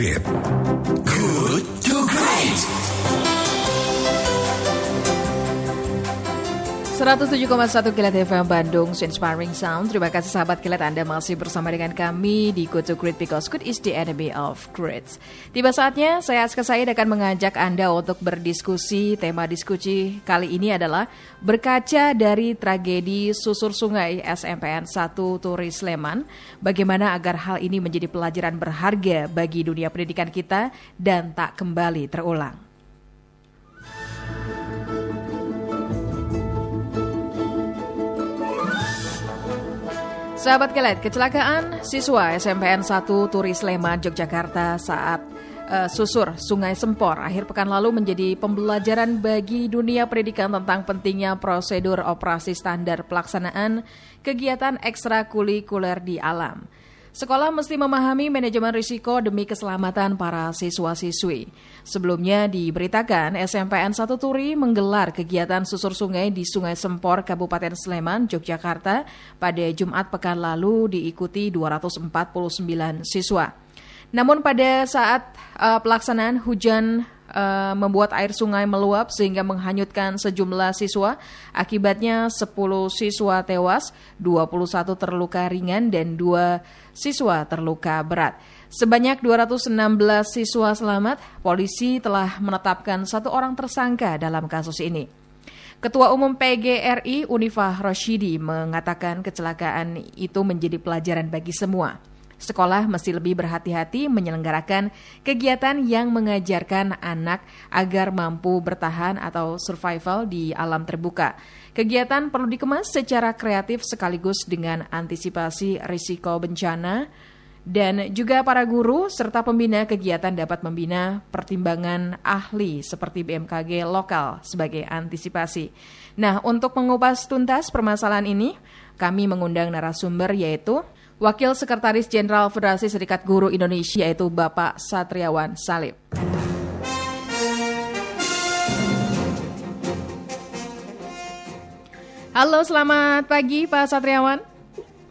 Good to Great. 107,1 Kilat FM Bandung, Inspiring Sound. Terima kasih sahabat Kilat Anda masih bersama dengan kami di Good to Great because good is the enemy of great. Tiba saatnya saya Aska Said akan mengajak Anda untuk berdiskusi. Tema diskusi kali ini adalah berkaca dari tragedi susur sungai SMPN 1 Turi Sleman. Bagaimana agar hal ini menjadi pelajaran berharga bagi dunia pendidikan kita dan tak kembali terulang. Sahabat Kelet, kecelakaan siswa SMPN 1 Turi Sleman, Yogyakarta saat uh, susur Sungai Sempor akhir pekan lalu menjadi pembelajaran bagi dunia pendidikan tentang pentingnya prosedur operasi standar pelaksanaan kegiatan ekstrakurikuler di alam. Sekolah mesti memahami manajemen risiko demi keselamatan para siswa-siswi. Sebelumnya diberitakan SMPN 1 Turi menggelar kegiatan susur sungai di Sungai Sempor, Kabupaten Sleman, Yogyakarta pada Jumat pekan lalu diikuti 249 siswa. Namun pada saat uh, pelaksanaan hujan uh, membuat air sungai meluap sehingga menghanyutkan sejumlah siswa. Akibatnya 10 siswa tewas, 21 terluka ringan dan 2 siswa terluka berat. Sebanyak 216 siswa selamat, polisi telah menetapkan satu orang tersangka dalam kasus ini. Ketua Umum PGRI Unifah Roshidi mengatakan kecelakaan itu menjadi pelajaran bagi semua. Sekolah mesti lebih berhati-hati menyelenggarakan kegiatan yang mengajarkan anak agar mampu bertahan atau survival di alam terbuka. Kegiatan perlu dikemas secara kreatif sekaligus dengan antisipasi risiko bencana, dan juga para guru serta pembina kegiatan dapat membina pertimbangan ahli seperti BMKG lokal sebagai antisipasi. Nah, untuk mengupas tuntas permasalahan ini, kami mengundang narasumber yaitu Wakil Sekretaris Jenderal Federasi Serikat Guru Indonesia yaitu Bapak Satriawan Salib. Halo, selamat pagi Pak Satriawan.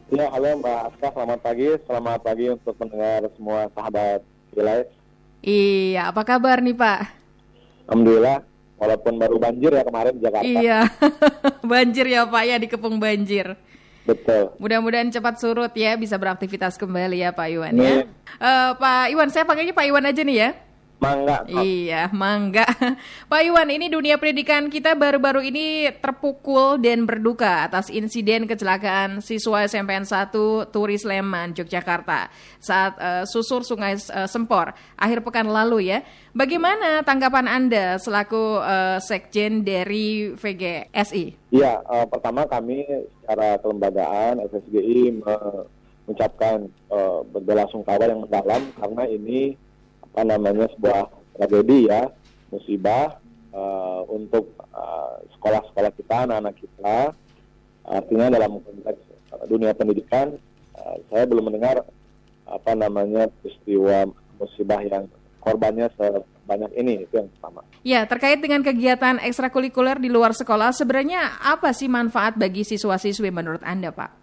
Ya, halo Mbak Aska, selamat pagi. Selamat pagi untuk mendengar semua sahabat Gilais. Iya, apa kabar nih Pak? Alhamdulillah, walaupun baru banjir ya kemarin di Jakarta. Iya, banjir ya Pak ya, dikepung banjir. Betul. Mudah-mudahan cepat surut ya, bisa beraktivitas kembali ya Pak Iwan ya. Uh, Pak Iwan, saya panggilnya Pak Iwan aja nih ya. Mangga. Iya, mangga. Pak Iwan, ini dunia pendidikan kita baru-baru ini terpukul dan berduka atas insiden kecelakaan siswa SMPN 1 Turi Sleman, Yogyakarta saat uh, susur Sungai uh, Sempor akhir pekan lalu ya. Bagaimana tanggapan Anda selaku uh, sekjen dari VGSI? Iya, uh, pertama kami secara kelembagaan FSGI mengucapkan uh, berbelasungkawa yang mendalam karena ini apa namanya sebuah tragedi ya musibah uh, untuk sekolah-sekolah uh, kita anak-anak kita artinya dalam konteks uh, dunia pendidikan uh, saya belum mendengar apa namanya peristiwa musibah yang korbannya sebanyak ini itu yang pertama. Ya terkait dengan kegiatan ekstrakurikuler di luar sekolah sebenarnya apa sih manfaat bagi siswa-siswi menurut anda Pak?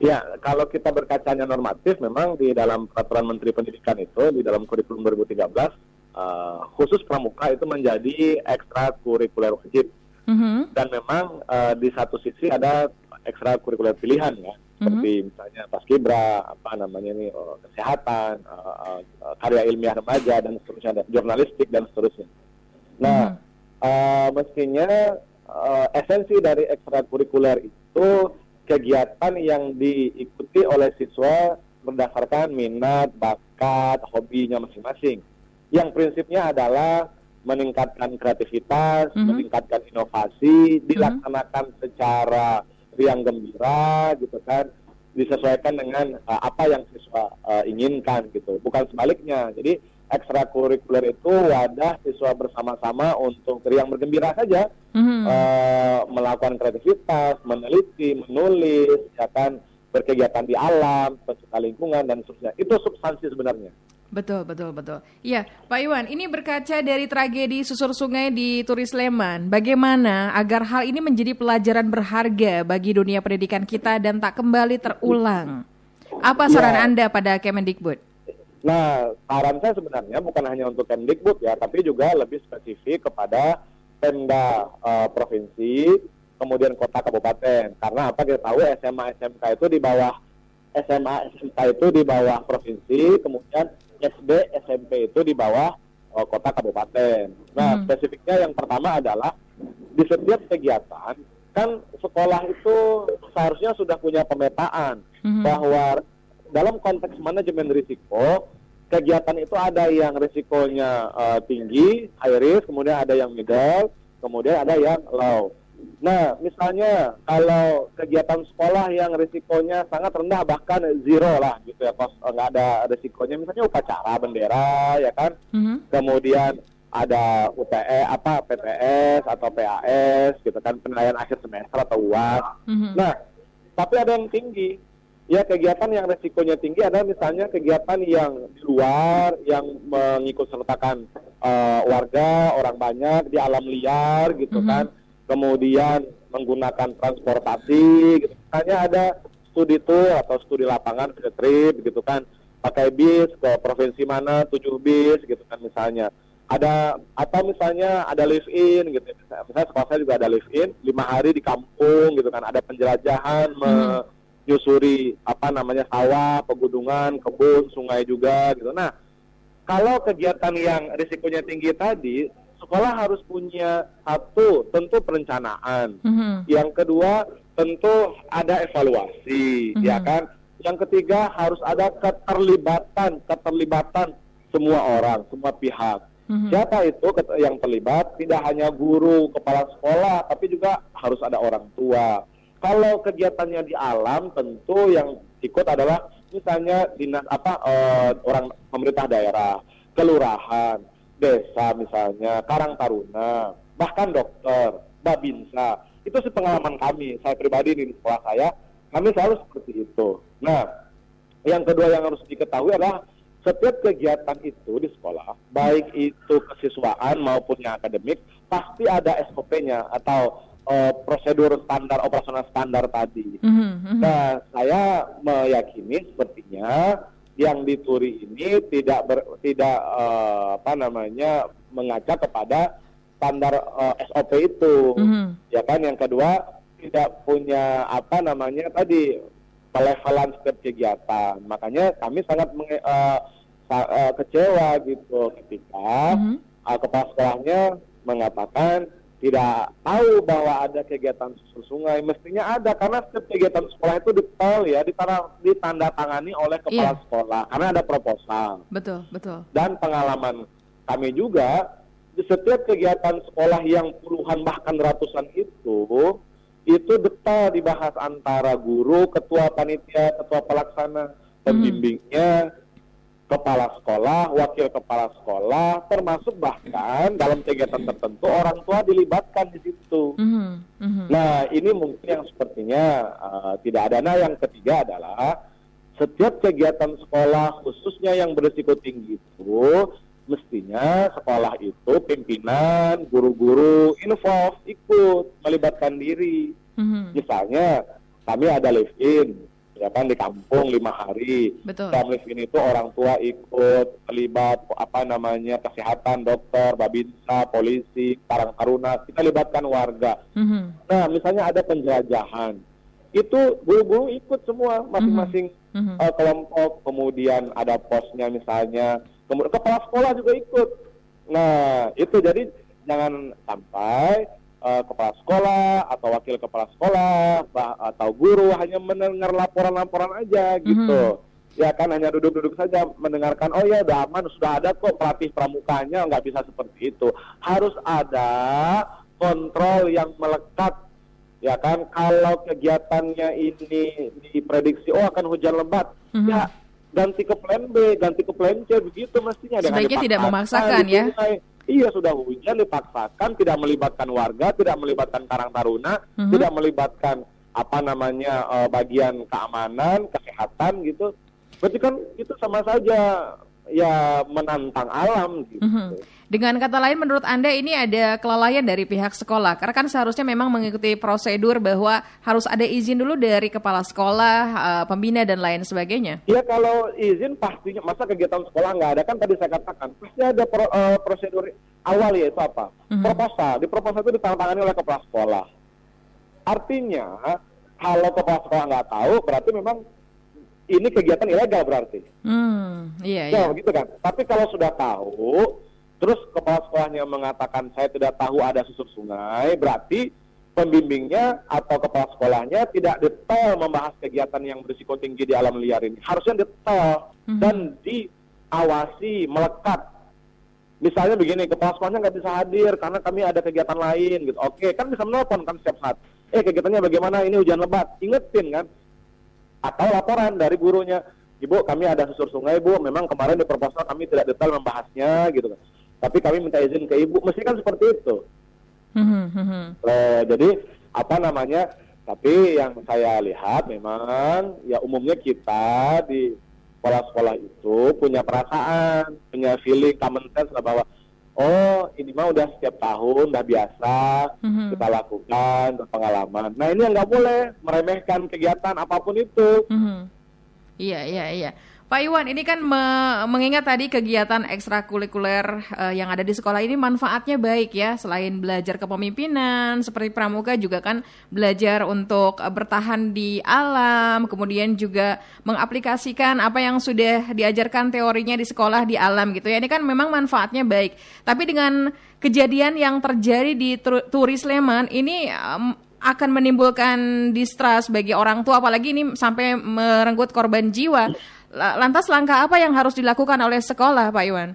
Ya, kalau kita berkacanya normatif, memang di dalam peraturan Menteri Pendidikan itu, di dalam kurikulum 2013, uh, khusus pramuka itu menjadi ekstrakurikuler wajib. Mm -hmm. Dan memang uh, di satu sisi ada ekstrakurikuler pilihan ya, seperti mm -hmm. misalnya paskibra, apa namanya ini, uh, kesehatan, uh, uh, karya ilmiah remaja dan seterusnya, jurnalistik dan seterusnya. Nah, mm -hmm. uh, mestinya uh, esensi dari ekstrakurikuler itu kegiatan yang diikuti oleh siswa berdasarkan minat, bakat, hobinya masing-masing. Yang prinsipnya adalah meningkatkan kreativitas, mm -hmm. meningkatkan inovasi, dilaksanakan mm -hmm. secara riang gembira, gitu kan, disesuaikan dengan uh, apa yang siswa uh, inginkan, gitu. Bukan sebaliknya. Jadi ekstrakurikuler itu wadah siswa bersama-sama untuk riang bergembira saja, mm-hmm. uh, melakukan kreativitas, meneliti, menulis, ya kan, berkegiatan di alam, pencipta lingkungan dan seterusnya. Itu substansi sebenarnya. Betul, betul, betul. Iya, Pak Iwan, ini berkaca dari tragedi susur sungai di Turis Sleman. Bagaimana agar hal ini menjadi pelajaran berharga bagi dunia pendidikan kita dan tak kembali terulang? Apa saran ya. Anda pada Kemendikbud? Nah, saran saya sebenarnya bukan hanya untuk Kemdikbud ya, tapi juga lebih spesifik kepada Pemda uh, provinsi, kemudian kota kabupaten. Karena apa kita tahu SMA SMK itu di bawah SMA SMK itu di bawah provinsi, kemudian SD SMP itu di bawah uh, kota kabupaten. Nah, hmm. spesifiknya yang pertama adalah di setiap kegiatan kan sekolah itu seharusnya sudah punya pemetaan hmm. bahwa dalam konteks manajemen risiko, kegiatan itu ada yang risikonya uh, tinggi, high risk, kemudian ada yang middle, kemudian ada yang low. Nah, misalnya kalau kegiatan sekolah yang risikonya sangat rendah bahkan zero lah gitu ya, kos nggak ada risikonya, misalnya upacara bendera ya kan, mm-hmm. kemudian ada UTE apa PTS atau PAS gitu kan penilaian akhir semester atau UAS. Mm-hmm. Nah, tapi ada yang tinggi Ya kegiatan yang resikonya tinggi adalah misalnya kegiatan yang di luar yang mengikut sertakan uh, warga orang banyak di alam liar gitu mm -hmm. kan, kemudian menggunakan transportasi, gitu. misalnya ada studi tour atau studi lapangan ke trip gitu kan, pakai bis ke provinsi mana tujuh bis gitu kan misalnya. Ada atau misalnya ada live in gitu. Misalnya sekolah saya juga ada live in lima hari di kampung gitu kan. Ada penjelajahan mm -hmm nyusuri apa namanya sawah, pegunungan, kebun, sungai juga gitu. Nah, kalau kegiatan yang risikonya tinggi tadi, sekolah harus punya satu tentu perencanaan. Mm-hmm. Yang kedua tentu ada evaluasi, mm-hmm. ya kan. Yang ketiga harus ada keterlibatan, keterlibatan semua orang, semua pihak. Mm-hmm. Siapa itu yang terlibat? Tidak hanya guru, kepala sekolah, tapi juga harus ada orang tua kalau kegiatannya di alam tentu yang ikut adalah misalnya dinas apa uh, orang pemerintah daerah, kelurahan, desa misalnya, Karang Taruna, bahkan dokter, babinsa. Itu sih pengalaman kami, saya pribadi di sekolah saya, kami selalu seperti itu. Nah, yang kedua yang harus diketahui adalah setiap kegiatan itu di sekolah, baik itu kesiswaan maupun yang akademik, pasti ada SOP-nya atau uh, prosedur standar operasional standar tadi. Mm -hmm. Nah, saya meyakini sepertinya yang dituri ini tidak ber, tidak uh, apa namanya mengaca kepada standar uh, eh, SOP itu. Mm -hmm. Ya kan yang kedua tidak punya apa namanya tadi pelevelan setiap kegiatan. Makanya kami sangat menge, uh, uh, kecewa gitu ketika mm -hmm. uh, kepala sekolahnya mengatakan tidak tahu bahwa ada kegiatan susur sungai. Mestinya ada karena setiap kegiatan sekolah itu detail ya ditanda, ditanda tangani oleh kepala yeah. sekolah karena ada proposal. Betul betul. Dan pengalaman kami juga di setiap kegiatan sekolah yang puluhan bahkan ratusan itu itu detail dibahas antara guru ketua panitia ketua pelaksana pembimbingnya hmm kepala sekolah, wakil kepala sekolah, termasuk bahkan dalam kegiatan tertentu orang tua dilibatkan di situ. Mm -hmm. Nah, ini mungkin yang sepertinya uh, tidak ada. Nah, yang ketiga adalah setiap kegiatan sekolah, khususnya yang berisiko tinggi itu, mestinya sekolah itu pimpinan, guru-guru involve, ikut, melibatkan diri. Mm -hmm. Misalnya, kami ada live-in, ya kan di kampung lima hari. Betul. Family ini itu orang tua ikut terlibat apa namanya kesehatan, dokter, babinsa, polisi, karang taruna, kita libatkan warga. Mm-hmm. Nah misalnya ada penjelajahan, itu guru-guru ikut semua masing-masing mm-hmm. uh, kelompok, kemudian ada posnya misalnya, kemudian kepala sekolah juga ikut. Nah itu jadi jangan sampai uh, kepala sekolah atau wakil kepala sekolah bah, atau guru hanya mendengar laporan-laporan aja gitu. Mm -hmm. Ya kan hanya duduk-duduk saja mendengarkan oh ya udah aman sudah ada kok pelatih pramukanya nggak bisa seperti itu. Harus ada kontrol yang melekat ya kan kalau kegiatannya ini diprediksi oh akan hujan lebat mm -hmm. ya ganti ke plan B, ganti ke plan C begitu mestinya. Sebaiknya tidak memaksakan ya. Iya sudah hujan dipaksakan, tidak melibatkan warga, tidak melibatkan Karang Taruna, mm-hmm. tidak melibatkan apa namanya uh, bagian keamanan, kesehatan gitu. Berarti kan itu sama saja ya menantang alam gitu. Mm -hmm. Dengan kata lain, menurut Anda ini ada kelalaian dari pihak sekolah? Karena kan seharusnya memang mengikuti prosedur bahwa harus ada izin dulu dari kepala sekolah, uh, pembina, dan lain sebagainya. Iya, kalau izin pastinya, masa kegiatan sekolah nggak ada, kan tadi saya katakan, pasti ada pro, uh, prosedur awal yaitu apa? Mm-hmm. Proposal. Di proposal itu ditandatangani oleh kepala sekolah. Artinya, kalau kepala sekolah nggak tahu, berarti memang ini kegiatan ilegal berarti. Hmm, iya, iya. gitu kan. Tapi kalau sudah tahu, terus kepala sekolahnya mengatakan saya tidak tahu ada susur sungai, berarti pembimbingnya atau kepala sekolahnya tidak detail membahas kegiatan yang berisiko tinggi di alam liar ini. Harusnya detail mm-hmm. dan diawasi, melekat. Misalnya begini, kepala sekolahnya nggak bisa hadir karena kami ada kegiatan lain gitu. Oke, kan bisa menelpon kan setiap saat. Eh kegiatannya bagaimana? Ini hujan lebat. Ingetin kan. Atau laporan dari gurunya. Ibu, kami ada susur sungai, Bu. Memang kemarin di proposal kami tidak detail membahasnya gitu kan tapi kami minta izin ke ibu mesti kan seperti itu uh, jadi apa namanya tapi yang saya lihat memang ya umumnya kita di sekolah-sekolah itu punya perasaan punya feeling common sense bahwa oh ini mah udah setiap tahun udah biasa mm-hmm. kita lakukan pengalaman nah ini yang nggak boleh meremehkan kegiatan apa pun itu mm-hmm. iya iya iya Pak Iwan, ini kan me mengingat tadi kegiatan ekstrakurikuler uh, yang ada di sekolah ini manfaatnya baik ya. Selain belajar kepemimpinan, seperti pramuka juga kan belajar untuk uh, bertahan di alam, kemudian juga mengaplikasikan apa yang sudah diajarkan teorinya di sekolah di alam gitu ya. Ini kan memang manfaatnya baik. Tapi dengan kejadian yang terjadi di Turis Sleman ini um, akan menimbulkan distrust bagi orang tua apalagi ini sampai merenggut korban jiwa. Lantas langkah apa yang harus dilakukan oleh sekolah, Pak Iwan?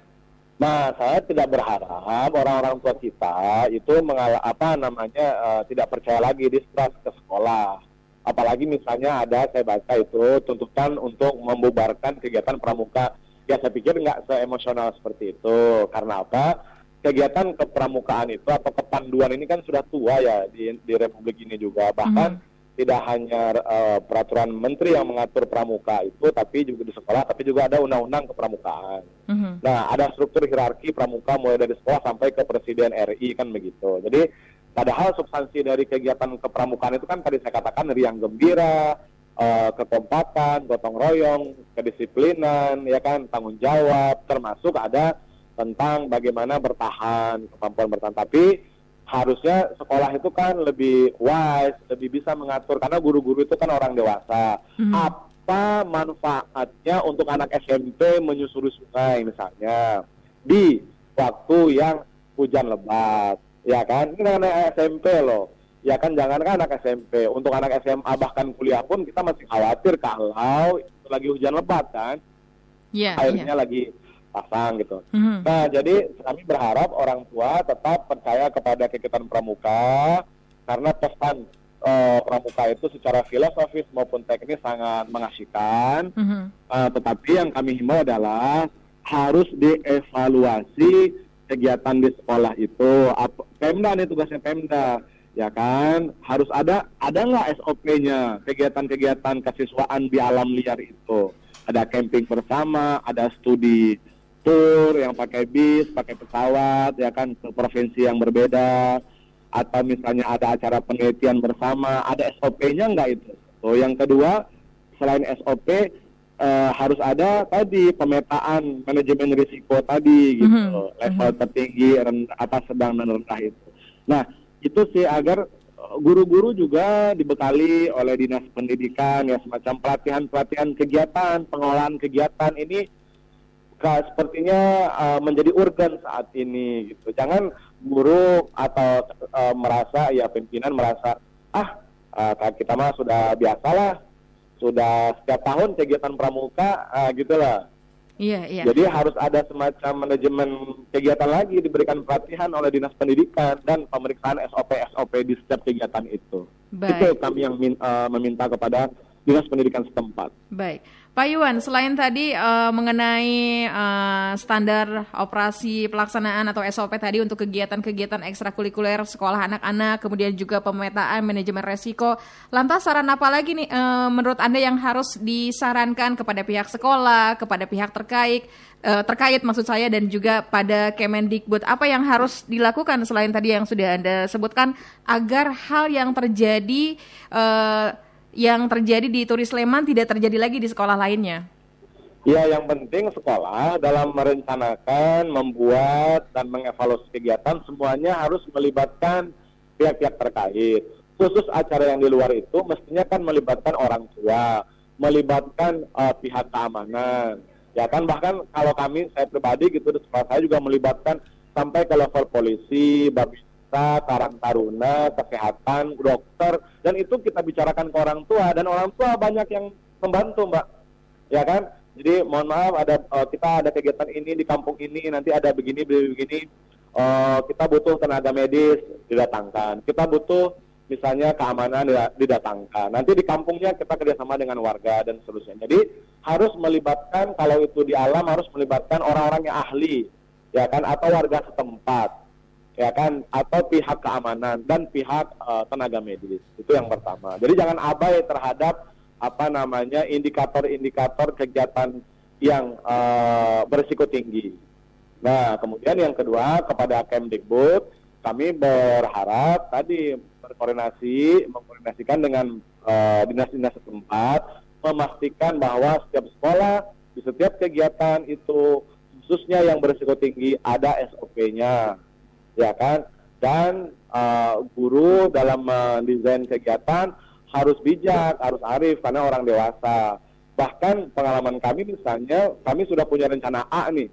Nah, saya tidak berharap orang-orang tua kita itu mengal apa namanya uh, tidak percaya lagi distrust ke sekolah. Apalagi misalnya ada saya baca itu tuntutan untuk membubarkan kegiatan pramuka. Ya saya pikir nggak seemosional seperti itu. Karena apa? Kegiatan kepramukaan itu atau kepanduan ini kan sudah tua ya di, di Republik ini juga. Bahkan mm -hmm tidak hanya uh, peraturan menteri yang mengatur pramuka itu, tapi juga di sekolah, tapi juga ada undang-undang kepramukaan. Mm-hmm. Nah, ada struktur hierarki pramuka mulai dari sekolah sampai ke presiden RI kan begitu. Jadi, padahal substansi dari kegiatan kepramukaan itu kan tadi saya katakan dari yang gembira, uh, kekompakan, gotong royong, kedisiplinan, ya kan, tanggung jawab, termasuk ada tentang bagaimana bertahan, kemampuan bertahan. Tapi harusnya sekolah itu kan lebih wise, lebih bisa mengatur karena guru-guru itu kan orang dewasa. Hmm. Apa manfaatnya untuk anak SMP menyusuri sungai misalnya di waktu yang hujan lebat, ya kan? Ini anak SMP loh. Ya kan jangan kan anak SMP, untuk anak SMA bahkan kuliah pun kita masih khawatir kalau itu lagi hujan lebat kan. Yeah, airnya yeah. lagi pasang gitu. Mm-hmm. Nah, jadi kami berharap orang tua tetap percaya kepada kegiatan pramuka karena pesan uh, pramuka itu secara filosofis maupun teknis sangat mengasihkan. Mm-hmm. Uh, tetapi yang kami himbau adalah harus dievaluasi kegiatan di sekolah itu. Pemda nih tugasnya Pemda ya kan harus ada ada nggak SOP-nya kegiatan-kegiatan kesiswaan di alam liar itu ada camping bersama ada studi tour yang pakai bis, pakai pesawat, ya kan ke provinsi yang berbeda, atau misalnya ada acara penelitian bersama, ada SOP-nya enggak itu? So, yang kedua, selain SOP eh, harus ada tadi pemetaan manajemen risiko tadi gitu, mm -hmm. level mhm. tertinggi, rendah, atas, sedang dan rendah itu. Nah, itu sih agar eh, guru-guru juga dibekali oleh dinas pendidikan ya semacam pelatihan-pelatihan kegiatan, pengolahan kegiatan ini sepertinya uh, menjadi urgen saat ini gitu. Jangan guru atau uh, merasa ya pimpinan merasa ah uh, kita mah sudah biasalah sudah setiap tahun kegiatan pramuka uh, gitulah. Iya, iya. Jadi harus ada semacam manajemen kegiatan lagi diberikan pelatihan oleh dinas pendidikan dan pemeriksaan SOP SOP di setiap kegiatan itu. Baik. Itu kami yang min, uh, meminta kepada dinas pendidikan setempat. Baik. Pak Iwan, selain tadi uh, mengenai uh, standar operasi pelaksanaan atau SOP tadi untuk kegiatan-kegiatan ekstrakurikuler sekolah anak-anak, kemudian juga pemetaan manajemen resiko, lantas saran apa lagi nih uh, menurut Anda yang harus disarankan kepada pihak sekolah, kepada pihak terkait, uh, terkait maksud saya dan juga pada Kemendikbud, apa yang harus dilakukan selain tadi yang sudah Anda sebutkan agar hal yang terjadi uh, yang terjadi di Turis Sleman tidak terjadi lagi di sekolah lainnya? Ya, yang penting sekolah dalam merencanakan, membuat, dan mengevaluasi kegiatan semuanya harus melibatkan pihak-pihak terkait. Khusus acara yang di luar itu mestinya kan melibatkan orang tua, melibatkan uh, pihak keamanan. Ya kan bahkan kalau kami saya pribadi gitu di sekolah saya juga melibatkan sampai ke level polisi, babis desa, karang taruna, kesehatan, dokter, dan itu kita bicarakan ke orang tua dan orang tua banyak yang membantu, Mbak. Ya kan? Jadi mohon maaf ada uh, kita ada kegiatan ini di kampung ini, nanti ada begini begini, begini. Uh, kita butuh tenaga medis didatangkan. Kita butuh misalnya keamanan didatangkan. Nanti di kampungnya kita kerjasama dengan warga dan seterusnya. Jadi harus melibatkan kalau itu di alam harus melibatkan orang-orang yang ahli, ya kan atau warga setempat ya kan? Atau pihak keamanan dan pihak uh, tenaga medis. Itu yang pertama. Jadi jangan abai terhadap apa namanya indikator-indikator kegiatan yang uh, berisiko tinggi. Nah kemudian yang kedua kepada Kemdikbud kami berharap tadi berkoordinasi mengkoordinasikan dengan uh, dinas-dinas setempat memastikan bahwa setiap sekolah di setiap kegiatan itu khususnya yang berisiko tinggi ada SOP-nya ya kan? Dan uh, guru dalam mendesain kegiatan harus bijak harus arif karena orang dewasa. Bahkan pengalaman kami misalnya kami sudah punya rencana A nih.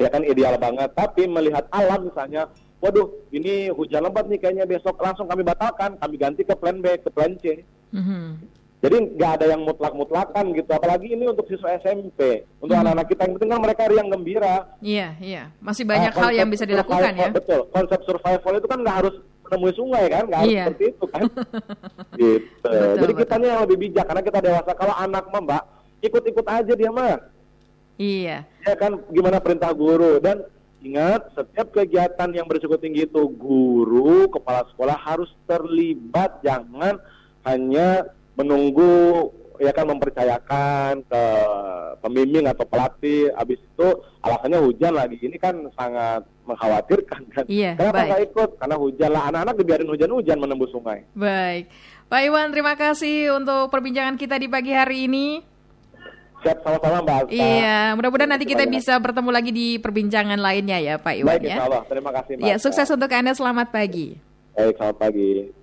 Ya kan ideal banget. Tapi melihat alam misalnya waduh ini hujan lebat nih kayaknya besok. Langsung kami batalkan kami ganti ke plan B ke plan C. Mm -hmm. Jadi nggak ada yang mutlak-mutlakan gitu, apalagi ini untuk siswa SMP, untuk hmm. anak-anak hmm. kita yang penting kan mereka yang gembira. Iya, iya, masih banyak nah, hal yang bisa dilakukan ya. Betul, konsep survival itu kan nggak harus menemui sungai kan, nggak harus iya. seperti itu kan. gitu. Betul, Jadi kita yang lebih bijak karena kita dewasa. Kalau anak mah mbak ikut-ikut aja dia mah. Iya. Ya kan, gimana perintah guru dan Ingat, setiap kegiatan yang berisiko tinggi itu guru, kepala sekolah harus terlibat, jangan hanya menunggu ya kan mempercayakan ke pembimbing atau pelatih. Habis itu alasannya hujan lagi. Ini kan sangat mengkhawatirkan kan? Iya, kenapa nggak ikut? Karena hujan lah. Anak-anak dibiarin hujan-hujan menembus sungai. Baik. Pak Iwan terima kasih untuk perbincangan kita di pagi hari ini. Siap sama-sama Mbak Alta. Iya, mudah-mudahan nanti kita bisa bertemu lagi di perbincangan lainnya ya Pak Iwan Baik, ya. Baik, terima kasih Mbak. Ya, sukses untuk Anda, selamat pagi. Baik, selamat pagi.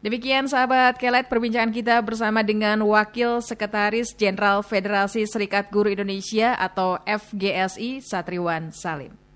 Demikian sahabat Kelet perbincangan kita bersama dengan Wakil Sekretaris Jenderal Federasi Serikat Guru Indonesia atau FGSI Satriwan Salim.